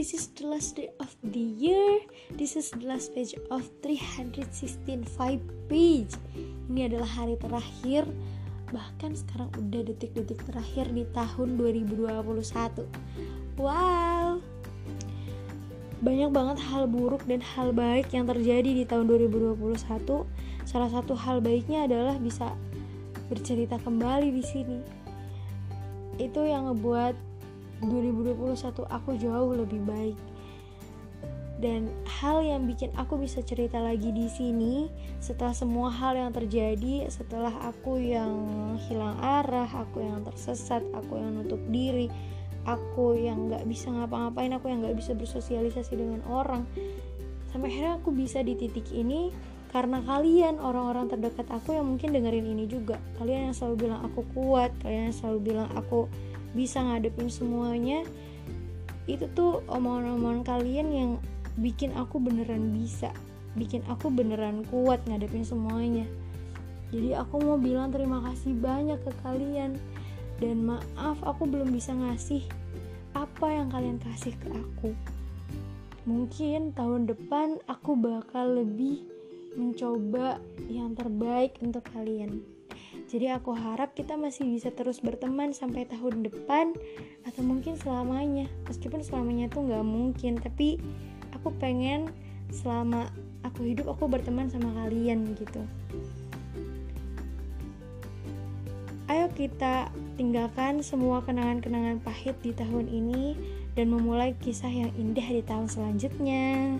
last day of the year. This is the last page of 316 5 page. Ini adalah hari terakhir bahkan sekarang udah detik-detik terakhir di tahun 2021. Wow. Banyak banget hal buruk dan hal baik yang terjadi di tahun 2021. Salah satu hal baiknya adalah bisa bercerita kembali di sini. Itu yang ngebuat 2021 aku jauh lebih baik. Dan hal yang bikin aku bisa cerita lagi di sini setelah semua hal yang terjadi setelah aku yang hilang arah aku yang tersesat aku yang nutup diri aku yang nggak bisa ngapa-ngapain aku yang nggak bisa bersosialisasi dengan orang sampai akhirnya aku bisa di titik ini karena kalian orang-orang terdekat aku yang mungkin dengerin ini juga. Kalian yang selalu bilang aku kuat kalian yang selalu bilang aku bisa ngadepin semuanya itu tuh omongan-omongan kalian yang bikin aku beneran bisa bikin aku beneran kuat ngadepin semuanya. Jadi aku mau bilang terima kasih banyak ke kalian dan maaf aku belum bisa ngasih apa yang kalian kasih ke aku. Mungkin tahun depan aku bakal lebih mencoba yang terbaik untuk kalian jadi aku harap kita masih bisa terus berteman sampai tahun depan atau mungkin selamanya. Meskipun selamanya tuh nggak mungkin tapi aku pengen selama aku hidup aku berteman sama kalian gitu. Ayo kita tinggalkan semua kenangan-kenangan pahit di tahun ini dan memulai kisah yang indah di tahun selanjutnya